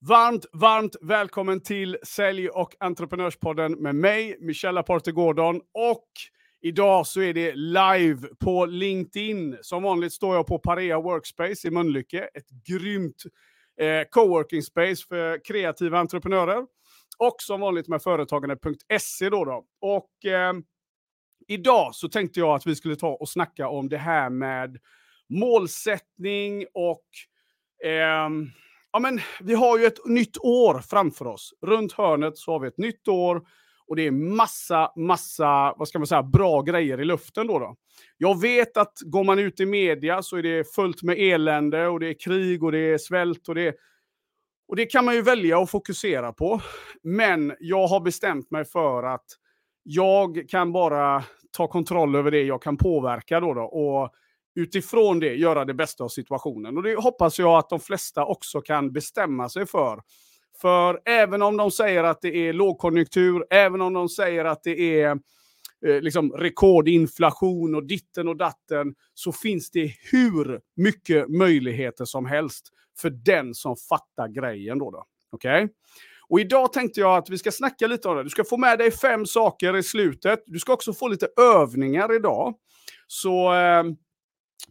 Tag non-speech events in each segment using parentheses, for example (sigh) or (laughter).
Varmt, varmt välkommen till Sälj och entreprenörspodden med mig, Michelle Aparte Gordon. Och idag så är det live på LinkedIn. Som vanligt står jag på Parea Workspace i Mölnlycke. Ett grymt eh, coworking space för kreativa entreprenörer. Och som vanligt med företagande.se då. då. Och eh, idag så tänkte jag att vi skulle ta och snacka om det här med målsättning och eh, ja, men vi har ju ett nytt år framför oss. Runt hörnet så har vi ett nytt år och det är massa, massa, vad ska man säga, bra grejer i luften då. då. Jag vet att går man ut i media så är det fullt med elände och det är krig och det är svält och det och det kan man ju välja att fokusera på. Men jag har bestämt mig för att jag kan bara ta kontroll över det jag kan påverka då. då och utifrån det göra det bästa av situationen. Och det hoppas jag att de flesta också kan bestämma sig för. För även om de säger att det är lågkonjunktur, även om de säger att det är eh, liksom rekordinflation och ditten och datten, så finns det hur mycket möjligheter som helst för den som fattar grejen. Då, då. Okay? Och idag tänkte jag att vi ska snacka lite om det. Du ska få med dig fem saker i slutet. Du ska också få lite övningar idag. Så eh,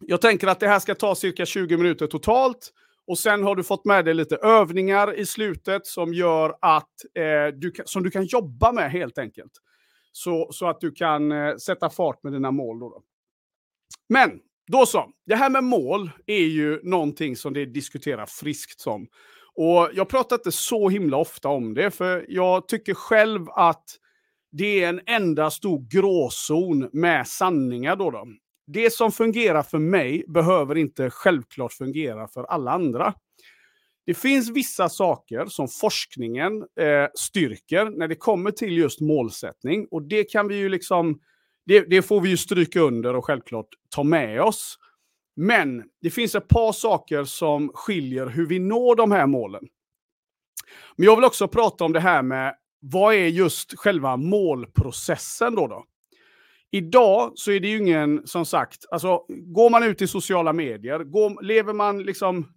jag tänker att det här ska ta cirka 20 minuter totalt. Och sen har du fått med dig lite övningar i slutet som gör att eh, du, som du kan jobba med helt enkelt. Så, så att du kan eh, sätta fart med dina mål. Då, då. Men, då så. Det här med mål är ju någonting som det diskuterar friskt som. Och jag pratar inte så himla ofta om det, för jag tycker själv att det är en enda stor gråzon med sanningar. Då, då det som fungerar för mig behöver inte självklart fungera för alla andra. Det finns vissa saker som forskningen eh, styrker när det kommer till just målsättning. Och det kan vi ju liksom, det, det, får vi ju stryka under och självklart ta med oss. Men det finns ett par saker som skiljer hur vi når de här målen. Men jag vill också prata om det här med vad är just själva målprocessen då? då? Idag så är det ju ingen, som sagt, alltså går man ut i sociala medier, går, lever man liksom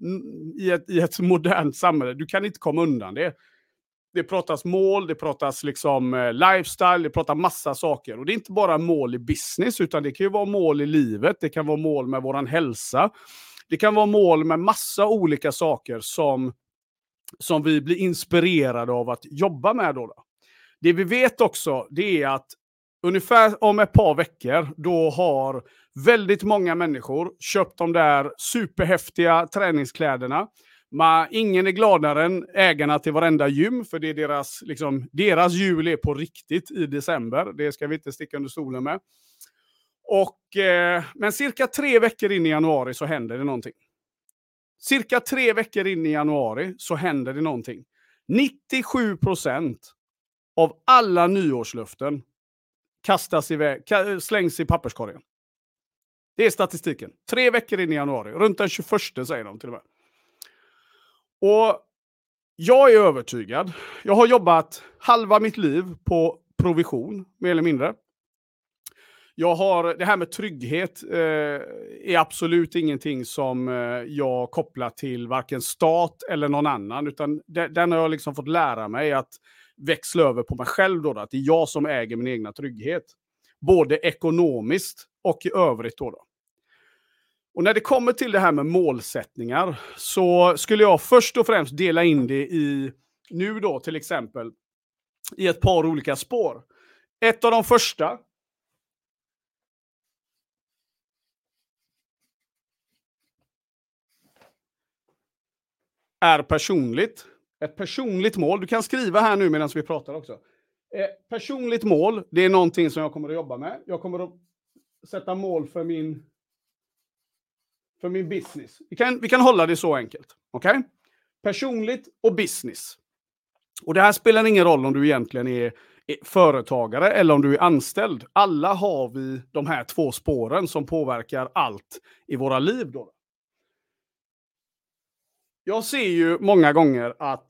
i ett, i ett modernt samhälle, du kan inte komma undan det. Det pratas mål, det pratas liksom eh, lifestyle, det pratas massa saker. Och det är inte bara mål i business, utan det kan ju vara mål i livet, det kan vara mål med våran hälsa. Det kan vara mål med massa olika saker som, som vi blir inspirerade av att jobba med. Då, då. Det vi vet också, det är att ungefär om ett par veckor, då har väldigt många människor köpt de där superhäftiga träningskläderna. Man, ingen är gladare än ägarna till varenda gym, för det är deras, liksom, deras jul är på riktigt i december. Det ska vi inte sticka under stolen med. Och, eh, men cirka tre veckor in i januari så händer det någonting. Cirka tre veckor in i januari så händer det någonting. 97 procent av alla nyårslöften kastas iväg, slängs i papperskorgen. Det är statistiken. Tre veckor in i januari. Runt den 21 säger de till och med. Och jag är övertygad. Jag har jobbat halva mitt liv på provision, mer eller mindre. Jag har, det här med trygghet eh, är absolut ingenting som eh, jag kopplar till varken stat eller någon annan. Utan de, den har jag liksom fått lära mig att växla över på mig själv. Då, då, att det är jag som äger min egna trygghet. Både ekonomiskt och i övrigt. Då, då. Och när det kommer till det här med målsättningar så skulle jag först och främst dela in det i, nu då till exempel, i ett par olika spår. Ett av de första är personligt. Ett personligt mål. Du kan skriva här nu medan vi pratar också. Eh, personligt mål, det är någonting som jag kommer att jobba med. Jag kommer att sätta mål för min, för min business. Vi kan, vi kan hålla det så enkelt. Okej? Okay? Personligt och business. Och det här spelar ingen roll om du egentligen är, är företagare eller om du är anställd. Alla har vi de här två spåren som påverkar allt i våra liv. Då. Jag ser ju många gånger att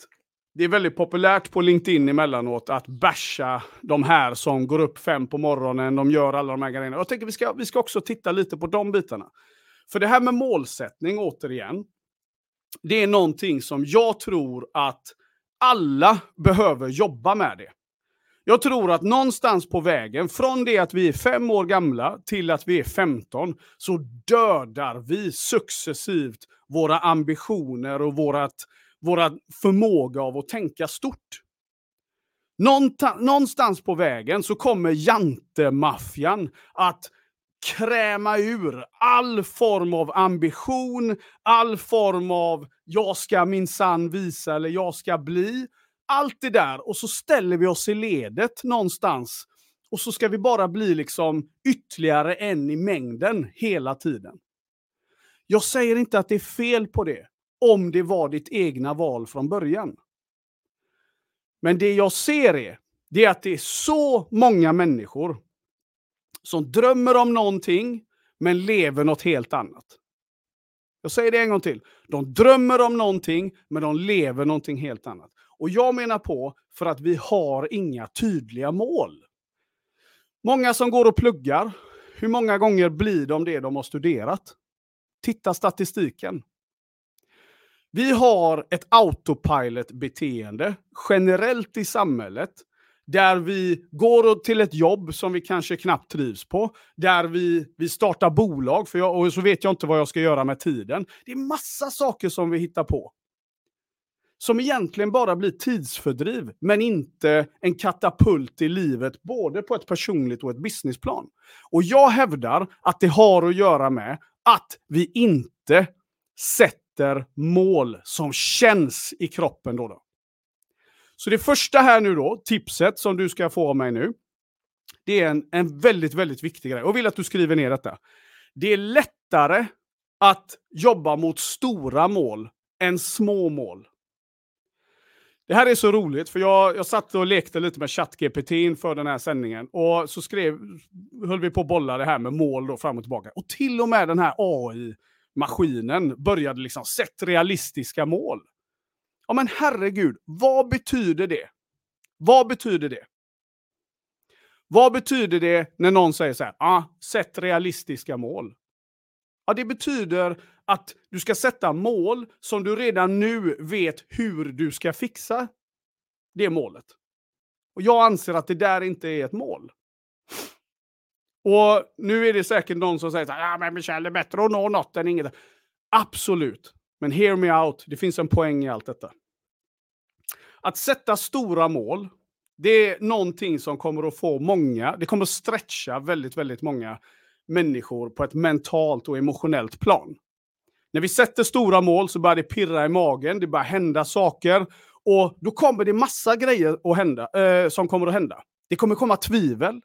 det är väldigt populärt på LinkedIn emellanåt att basha de här som går upp fem på morgonen, de gör alla de här grejerna. Jag tänker vi ska, vi ska också titta lite på de bitarna. För det här med målsättning, återigen. det är någonting som jag tror att alla behöver jobba med det. Jag tror att någonstans på vägen, från det att vi är fem år gamla till att vi är 15, så dödar vi successivt våra ambitioner och vårat, våra förmåga av att tänka stort. Någonstans på vägen så kommer jantemaffian att kräma ur all form av ambition, all form av jag ska minsann visa eller jag ska bli. Allt det där och så ställer vi oss i ledet någonstans och så ska vi bara bli liksom ytterligare en i mängden hela tiden. Jag säger inte att det är fel på det, om det var ditt egna val från början. Men det jag ser är, det är att det är så många människor som drömmer om någonting, men lever något helt annat. Jag säger det en gång till. De drömmer om någonting, men de lever någonting helt annat. Och jag menar på för att vi har inga tydliga mål. Många som går och pluggar, hur många gånger blir de det de har studerat? Titta statistiken. Vi har ett autopilot-beteende generellt i samhället där vi går till ett jobb som vi kanske knappt trivs på, där vi, vi startar bolag för jag, och så vet jag inte vad jag ska göra med tiden. Det är massa saker som vi hittar på. Som egentligen bara blir tidsfördriv, men inte en katapult i livet, både på ett personligt och ett businessplan. Och jag hävdar att det har att göra med att vi inte sätter mål som känns i kroppen. Då, då. Så det första här nu då, tipset som du ska få av mig nu, det är en, en väldigt, väldigt viktig grej. Jag vill att du skriver ner detta. Det är lättare att jobba mot stora mål än små mål. Det här är så roligt, för jag, jag satt och lekte lite med ChatGPT inför den här sändningen. Och så skrev, höll vi på att bolla det här med mål då fram och tillbaka. Och till och med den här AI-maskinen började liksom sätta realistiska mål. Ja men herregud, vad betyder det? Vad betyder det? Vad betyder det när någon säger så här, ah, sätt realistiska mål? Ja, det betyder att du ska sätta mål som du redan nu vet hur du ska fixa det målet. Och jag anser att det där inte är ett mål. Och nu är det säkert någon som säger så här, ja men Michel, det är bättre att nå något än inget. Absolut. Men hear me out, det finns en poäng i allt detta. Att sätta stora mål, det är någonting som kommer att få många, det kommer att stretcha väldigt, väldigt många människor på ett mentalt och emotionellt plan. När vi sätter stora mål så börjar det pirra i magen, det börjar hända saker och då kommer det massa grejer att hända, eh, som kommer att hända. Det kommer komma tvivel.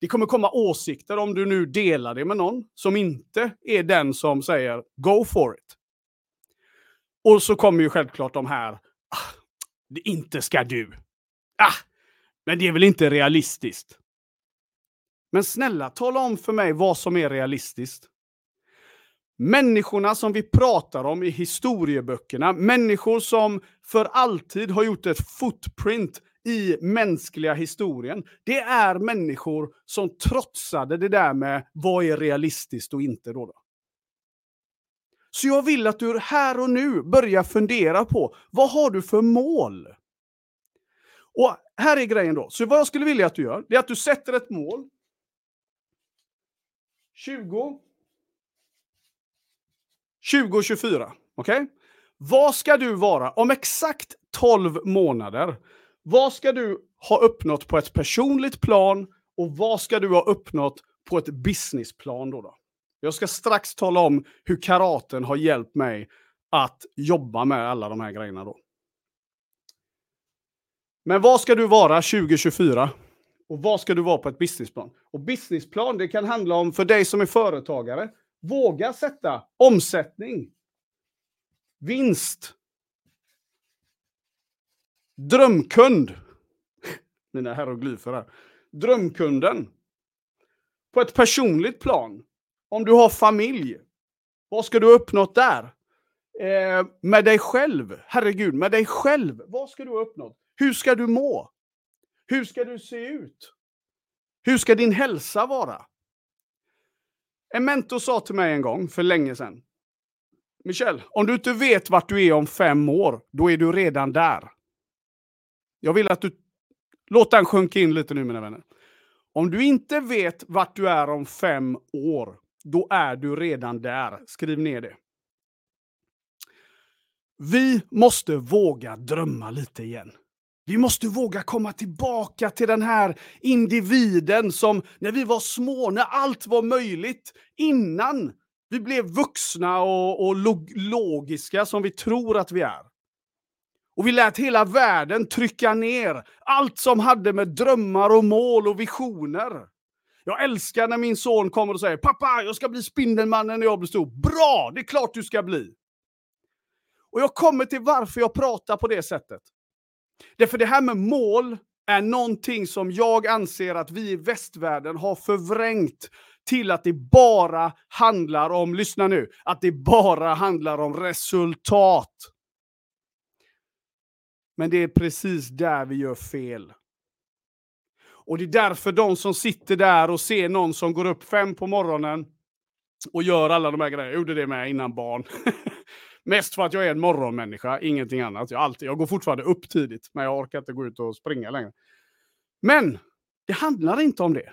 Det kommer komma åsikter om du nu delar det med någon som inte är den som säger go for it. Och så kommer ju självklart de här, ah, det inte ska du. Ah, men det är väl inte realistiskt? Men snälla, tala om för mig vad som är realistiskt. Människorna som vi pratar om i historieböckerna, människor som för alltid har gjort ett footprint i mänskliga historien. Det är människor som trotsade det där med vad är realistiskt och inte. Då, då. Så jag vill att du här och nu börjar fundera på vad har du för mål? Och här är grejen då. Så vad jag skulle vilja att du gör, det är att du sätter ett mål. 20. 2024. Okej? Okay? Vad ska du vara om exakt 12 månader? Vad ska du ha uppnått på ett personligt plan och vad ska du ha uppnått på ett businessplan då? då? Jag ska strax tala om hur karaten har hjälpt mig att jobba med alla de här grejerna då. Men vad ska du vara 2024? Och vad ska du vara på ett businessplan? Och businessplan, det kan handla om för dig som är företagare. Våga sätta omsättning, vinst, drömkund. (laughs) Mina hieroglyfer här. Drömkunden. På ett personligt plan. Om du har familj, vad ska du ha uppnått där? Eh, med dig själv, herregud, med dig själv, vad ska du ha uppnått? Hur ska du må? Hur ska du se ut? Hur ska din hälsa vara? En mentor sa till mig en gång, för länge sedan, Michel, om du inte vet vart du är om fem år, då är du redan där. Jag vill att du... Låt den sjunka in lite nu mina vänner. Om du inte vet vart du är om fem år, då är du redan där. Skriv ner det. Vi måste våga drömma lite igen. Vi måste våga komma tillbaka till den här individen som när vi var små, när allt var möjligt, innan vi blev vuxna och, och log logiska som vi tror att vi är. Och vi lät hela världen trycka ner allt som hade med drömmar och mål och visioner. Jag älskar när min son kommer och säger “Pappa, jag ska bli Spindelmannen när jag blir stor”. Bra, det är klart du ska bli! Och jag kommer till varför jag pratar på det sättet. Därför det här med mål är någonting som jag anser att vi i västvärlden har förvrängt till att det bara handlar om, lyssna nu, att det bara handlar om resultat. Men det är precis där vi gör fel. Och det är därför de som sitter där och ser någon som går upp fem på morgonen och gör alla de här grejerna, jag gjorde det med innan barn. (laughs) Mest för att jag är en morgonmänniska, ingenting annat. Jag, alltid, jag går fortfarande upp tidigt, men jag orkar inte gå ut och springa längre. Men det handlar inte om det.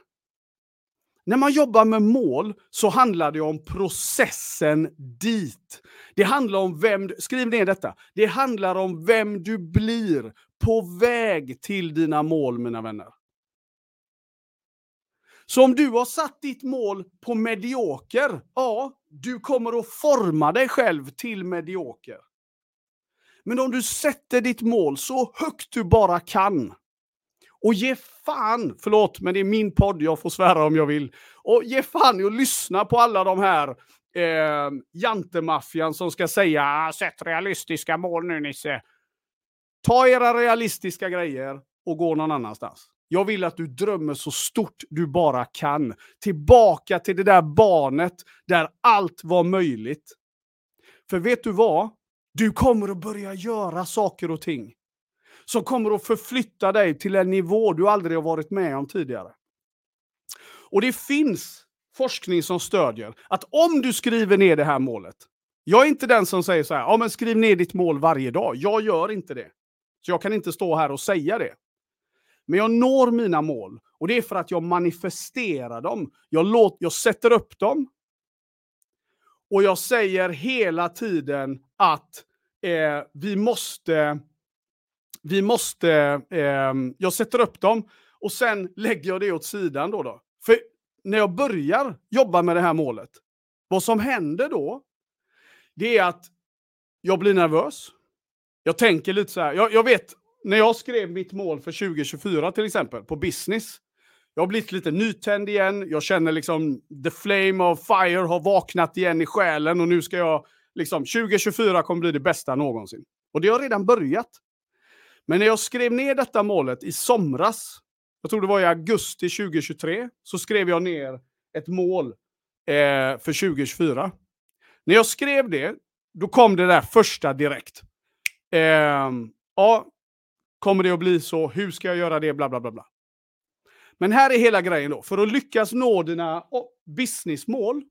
När man jobbar med mål så handlar det om processen dit. Det handlar om vem, skriv ner detta, det handlar om vem du blir på väg till dina mål mina vänner. Så om du har satt ditt mål på medioker, ja, du kommer att forma dig själv till medioker. Men om du sätter ditt mål så högt du bara kan, och ge fan, förlåt men det är min podd, jag får svära om jag vill. Och ge fan i att lyssna på alla de här eh, jantemaffian som ska säga ah, sätt realistiska mål nu Nisse. Ta era realistiska grejer och gå någon annanstans. Jag vill att du drömmer så stort du bara kan. Tillbaka till det där barnet där allt var möjligt. För vet du vad? Du kommer att börja göra saker och ting som kommer att förflytta dig till en nivå du aldrig har varit med om tidigare. Och det finns forskning som stödjer att om du skriver ner det här målet, jag är inte den som säger så här, ja men skriv ner ditt mål varje dag. Jag gör inte det. Så jag kan inte stå här och säga det. Men jag når mina mål och det är för att jag manifesterar dem. Jag, låter, jag sätter upp dem. Och jag säger hela tiden att eh, vi måste vi måste, eh, jag sätter upp dem och sen lägger jag det åt sidan då. då. För när jag börjar jobba med det här målet, vad som händer då, det är att jag blir nervös. Jag tänker lite så här, jag, jag vet, när jag skrev mitt mål för 2024 till exempel, på business, jag har blivit lite nytänd igen, jag känner liksom the flame of fire har vaknat igen i själen och nu ska jag, liksom 2024 kommer bli det bästa någonsin. Och det har redan börjat. Men när jag skrev ner detta målet i somras, jag tror det var i augusti 2023, så skrev jag ner ett mål eh, för 2024. När jag skrev det, då kom det där första direkt. Eh, ja, kommer det att bli så? Hur ska jag göra det? Bla, bla, bla, bla. Men här är hela grejen då. För att lyckas nå dina businessmål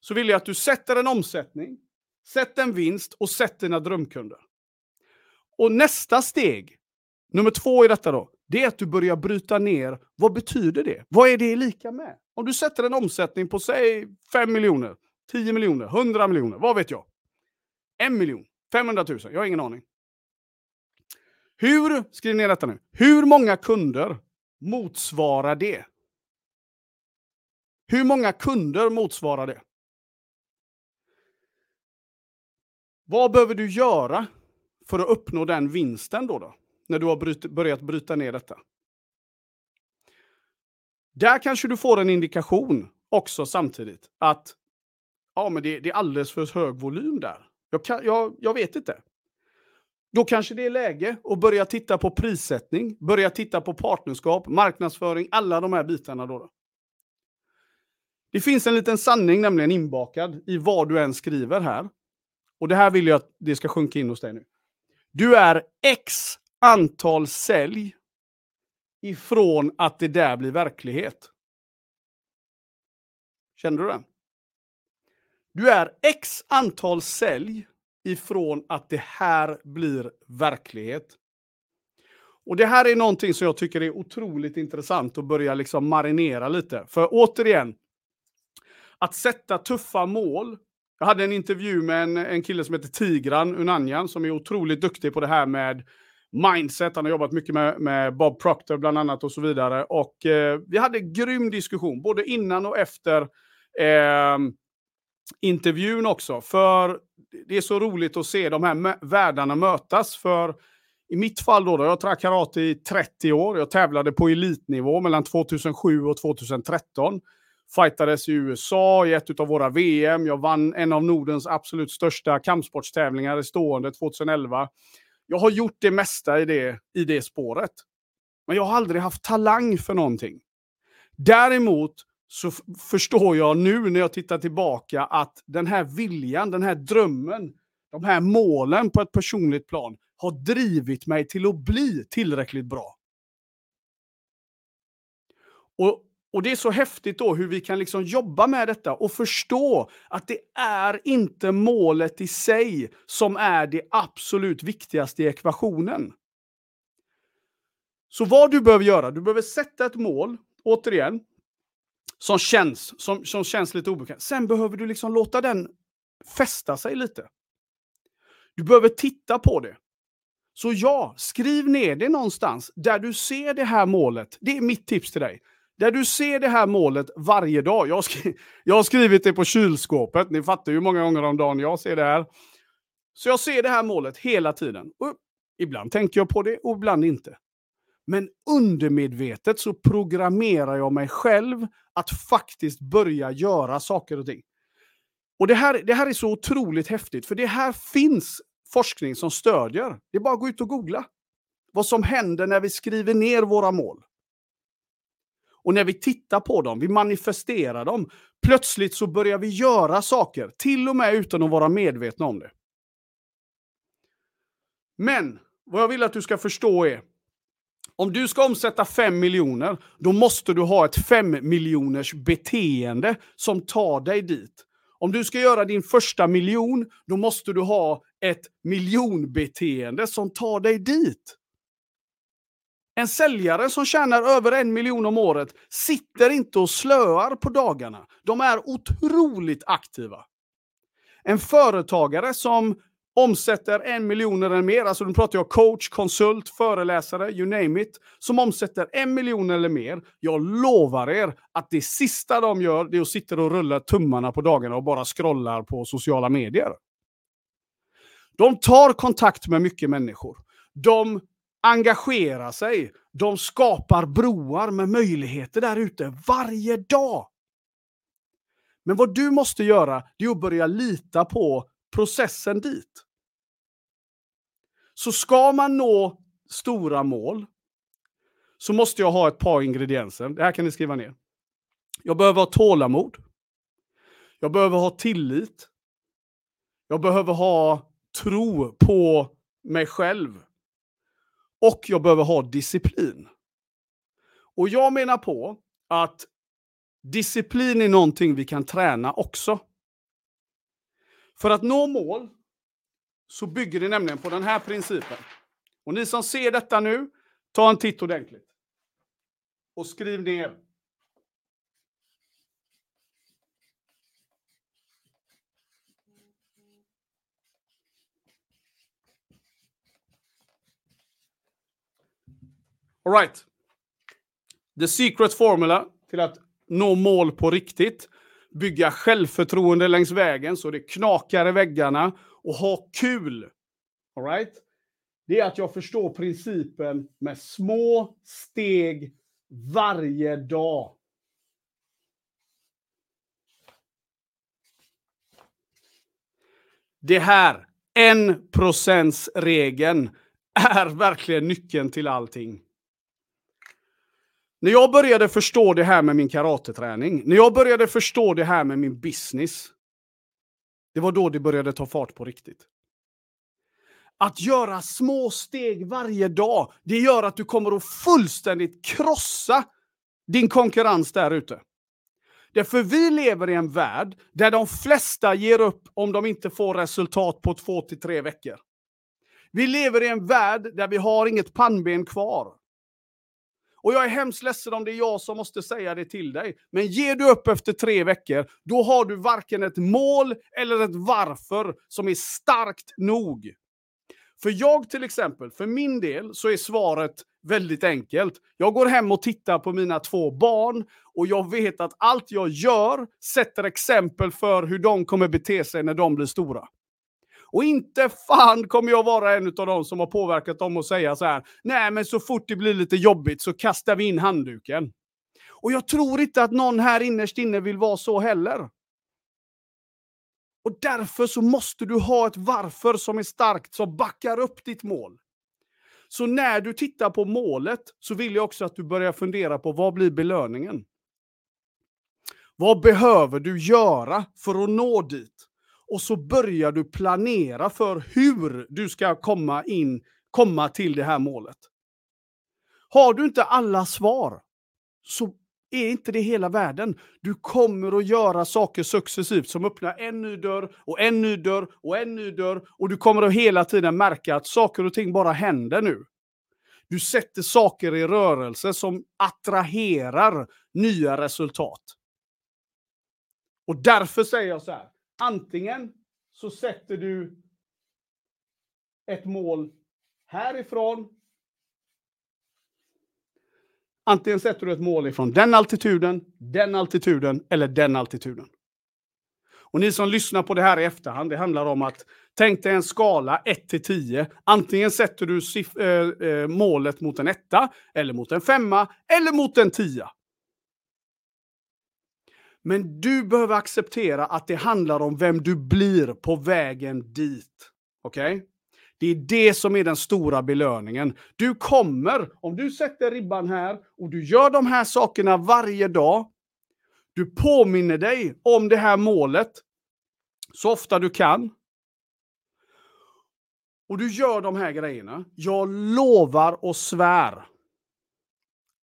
så vill jag att du sätter en omsättning, sätter en vinst och sätter dina drömkunder. Och nästa steg, nummer två i detta då, det är att du börjar bryta ner, vad betyder det? Vad är det lika med? Om du sätter en omsättning på säg 5 miljoner, 10 miljoner, 100 miljoner, vad vet jag? En miljon, 500 000, jag har ingen aning. Hur, skriv ner detta nu, hur många kunder motsvarar det? Hur många kunder motsvarar det? Vad behöver du göra för att uppnå den vinsten då? då när du har bryt, börjat bryta ner detta? Där kanske du får en indikation också samtidigt att ja, men det, det är alldeles för hög volym där. Jag, kan, jag, jag vet inte. Då kanske det är läge att börja titta på prissättning, börja titta på partnerskap, marknadsföring, alla de här bitarna. Då, då. Det finns en liten sanning nämligen inbakad i vad du än skriver här. Och det här vill jag att det ska sjunka in hos dig nu. Du är x antal sälj ifrån att det där blir verklighet. Kände du den? Du är x antal sälj ifrån att det här blir verklighet. Och det här är någonting som jag tycker är otroligt intressant att börja liksom marinera lite. För återigen, att sätta tuffa mål. Jag hade en intervju med en, en kille som heter Tigran Unanjan som är otroligt duktig på det här med mindset. Han har jobbat mycket med, med Bob Proctor bland annat och så vidare. Och eh, vi hade grym diskussion, både innan och efter eh, intervjun också. För det är så roligt att se de här världarna mötas. För i mitt fall då, då jag har tränat karate i 30 år. Jag tävlade på elitnivå mellan 2007 och 2013. Fightades i USA i ett av våra VM. Jag vann en av Nordens absolut största kampsportstävlingar i stående 2011. Jag har gjort det mesta i det, i det spåret. Men jag har aldrig haft talang för någonting. Däremot så förstår jag nu när jag tittar tillbaka att den här viljan, den här drömmen, de här målen på ett personligt plan har drivit mig till att bli tillräckligt bra. Och, och det är så häftigt då hur vi kan liksom jobba med detta och förstå att det är inte målet i sig som är det absolut viktigaste i ekvationen. Så vad du behöver göra, du behöver sätta ett mål, återigen, som känns, som, som känns lite obekvämt. Sen behöver du liksom låta den fästa sig lite. Du behöver titta på det. Så ja, skriv ner det någonstans där du ser det här målet. Det är mitt tips till dig. Där du ser det här målet varje dag. Jag har, skrivit, jag har skrivit det på kylskåpet. Ni fattar ju hur många gånger om dagen jag ser det här. Så jag ser det här målet hela tiden. Och ibland tänker jag på det och ibland inte. Men undermedvetet så programmerar jag mig själv att faktiskt börja göra saker och ting. Och det här, det här är så otroligt häftigt, för det här finns forskning som stödjer. Det är bara att gå ut och googla. Vad som händer när vi skriver ner våra mål. Och när vi tittar på dem, vi manifesterar dem, plötsligt så börjar vi göra saker, till och med utan att vara medvetna om det. Men vad jag vill att du ska förstå är, om du ska omsätta 5 miljoner, då måste du ha ett 5 miljoners beteende som tar dig dit. Om du ska göra din första miljon, då måste du ha ett miljonbeteende som tar dig dit. En säljare som tjänar över en miljon om året sitter inte och slöar på dagarna. De är otroligt aktiva. En företagare som omsätter en miljon eller mer, alltså nu pratar jag coach, konsult, föreläsare, you name it, som omsätter en miljon eller mer, jag lovar er att det sista de gör det är att sitta och rulla tummarna på dagarna och bara scrollar på sociala medier. De tar kontakt med mycket människor. De engagerar sig. De skapar broar med möjligheter där ute varje dag. Men vad du måste göra, det är att börja lita på processen dit. Så ska man nå stora mål så måste jag ha ett par ingredienser. Det här kan ni skriva ner. Jag behöver ha tålamod. Jag behöver ha tillit. Jag behöver ha tro på mig själv. Och jag behöver ha disciplin. Och jag menar på att disciplin är någonting vi kan träna också. För att nå mål så bygger det nämligen på den här principen. Och ni som ser detta nu, ta en titt ordentligt. Och skriv ner. All right. The secret formula till att nå mål på riktigt bygga självförtroende längs vägen så det knakar i väggarna och ha kul. All right? Det är att jag förstår principen med små steg varje dag. Det här, en procents regeln är verkligen nyckeln till allting. När jag började förstå det här med min karateträning, när jag började förstå det här med min business, det var då det började ta fart på riktigt. Att göra små steg varje dag, det gör att du kommer att fullständigt krossa din konkurrens där ute. Därför vi lever i en värld där de flesta ger upp om de inte får resultat på två till tre veckor. Vi lever i en värld där vi har inget pannben kvar. Och jag är hemskt ledsen om det är jag som måste säga det till dig. Men ger du upp efter tre veckor, då har du varken ett mål eller ett varför som är starkt nog. För jag till exempel, för min del så är svaret väldigt enkelt. Jag går hem och tittar på mina två barn och jag vet att allt jag gör sätter exempel för hur de kommer bete sig när de blir stora. Och inte fan kommer jag vara en av dem som har påverkat dem att säga så här, nej men så fort det blir lite jobbigt så kastar vi in handduken. Och jag tror inte att någon här innerst inne vill vara så heller. Och därför så måste du ha ett varför som är starkt, som backar upp ditt mål. Så när du tittar på målet så vill jag också att du börjar fundera på vad blir belöningen? Vad behöver du göra för att nå dit? Och så börjar du planera för hur du ska komma in, komma till det här målet. Har du inte alla svar så är inte det hela världen. Du kommer att göra saker successivt som öppnar en ny dörr och en ny dörr och en ny dörr och du kommer att hela tiden märka att saker och ting bara händer nu. Du sätter saker i rörelse som attraherar nya resultat. Och därför säger jag så här. Antingen så sätter du ett mål härifrån Antingen sätter du ett mål ifrån den altituden, den altituden eller den altituden. Och ni som lyssnar på det här i efterhand, det handlar om att tänk dig en skala 1 till 10. Antingen sätter du äh, äh, målet mot en etta, eller mot en femma, eller mot en tia. Men du behöver acceptera att det handlar om vem du blir på vägen dit. Okej? Okay? Det är det som är den stora belöningen. Du kommer, om du sätter ribban här och du gör de här sakerna varje dag, du påminner dig om det här målet så ofta du kan. Och du gör de här grejerna. Jag lovar och svär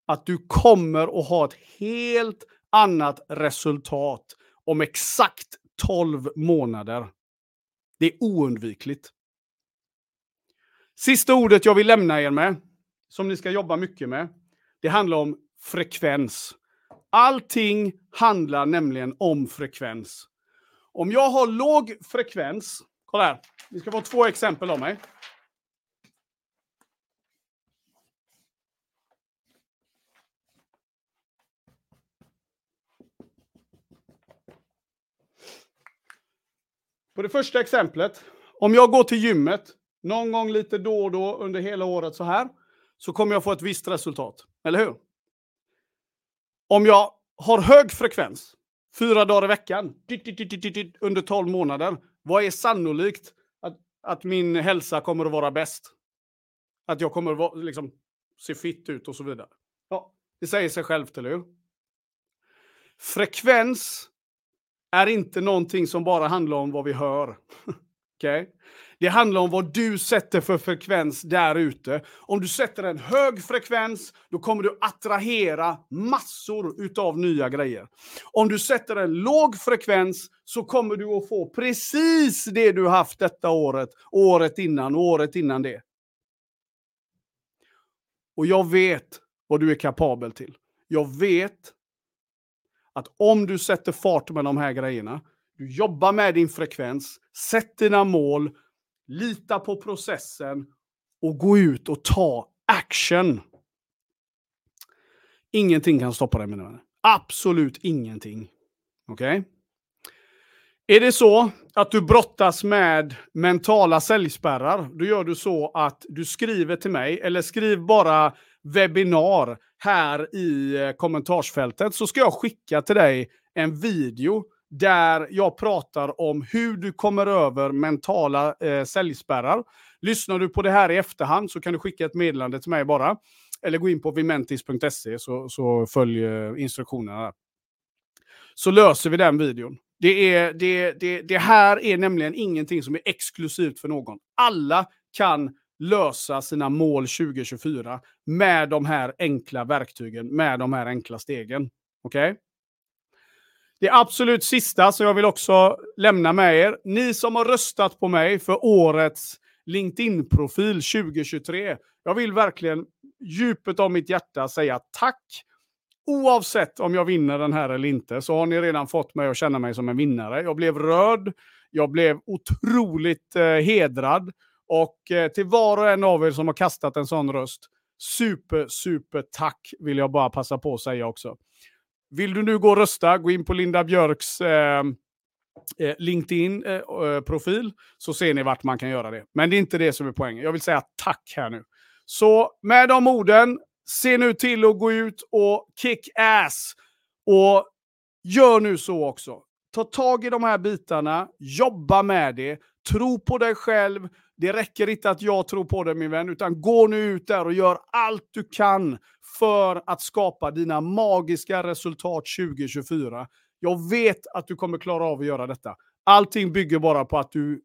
att du kommer att ha ett helt annat resultat om exakt 12 månader. Det är oundvikligt. Sista ordet jag vill lämna er med, som ni ska jobba mycket med, det handlar om frekvens. Allting handlar nämligen om frekvens. Om jag har låg frekvens, kolla här, vi ska få två exempel av mig. På det första exemplet, om jag går till gymmet någon gång lite då och då under hela året så här, så kommer jag få ett visst resultat. Eller hur? Om jag har hög frekvens, fyra dagar i veckan, under 12 månader, vad är sannolikt att, att min hälsa kommer att vara bäst? Att jag kommer att liksom, se fitt ut och så vidare. Ja, det säger sig självt, eller hur? Frekvens är inte någonting som bara handlar om vad vi hör. (laughs) Okay? Det handlar om vad du sätter för frekvens där ute. Om du sätter en hög frekvens, då kommer du attrahera massor utav nya grejer. Om du sätter en låg frekvens så kommer du att få precis det du haft detta året, året innan och året innan det. Och jag vet vad du är kapabel till. Jag vet att om du sätter fart med de här grejerna, du jobbar med din frekvens, sätt dina mål, lita på processen och gå ut och ta action. Ingenting kan stoppa dig mina vänner. Absolut ingenting. Okej? Okay? Är det så att du brottas med mentala säljspärrar, då gör du så att du skriver till mig, eller skriv bara webbinar här i eh, kommentarsfältet, så ska jag skicka till dig en video där jag pratar om hur du kommer över mentala eh, säljspärrar. Lyssnar du på det här i efterhand så kan du skicka ett meddelande till mig bara. Eller gå in på vimentis.se så, så följ eh, instruktionerna där. Så löser vi den videon. Det, är, det, det, det här är nämligen ingenting som är exklusivt för någon. Alla kan lösa sina mål 2024 med de här enkla verktygen, med de här enkla stegen. Okej? Okay? Det absolut sista som jag vill också lämna med er. Ni som har röstat på mig för årets LinkedIn-profil 2023. Jag vill verkligen djupet av mitt hjärta säga tack. Oavsett om jag vinner den här eller inte så har ni redan fått mig att känna mig som en vinnare. Jag blev röd, Jag blev otroligt eh, hedrad. Och eh, till var och en av er som har kastat en sån röst, super, super tack vill jag bara passa på att säga också. Vill du nu gå och rösta, gå in på Linda Björks eh, eh LinkedIn-profil eh, så ser ni vart man kan göra det. Men det är inte det som är poängen. Jag vill säga tack här nu. Så med de orden, se nu till att gå ut och kick ass. Och gör nu så också. Ta tag i de här bitarna, jobba med det, tro på dig själv. Det räcker inte att jag tror på dig min vän, utan gå nu ut där och gör allt du kan för att skapa dina magiska resultat 2024. Jag vet att du kommer klara av att göra detta. Allting bygger bara på att du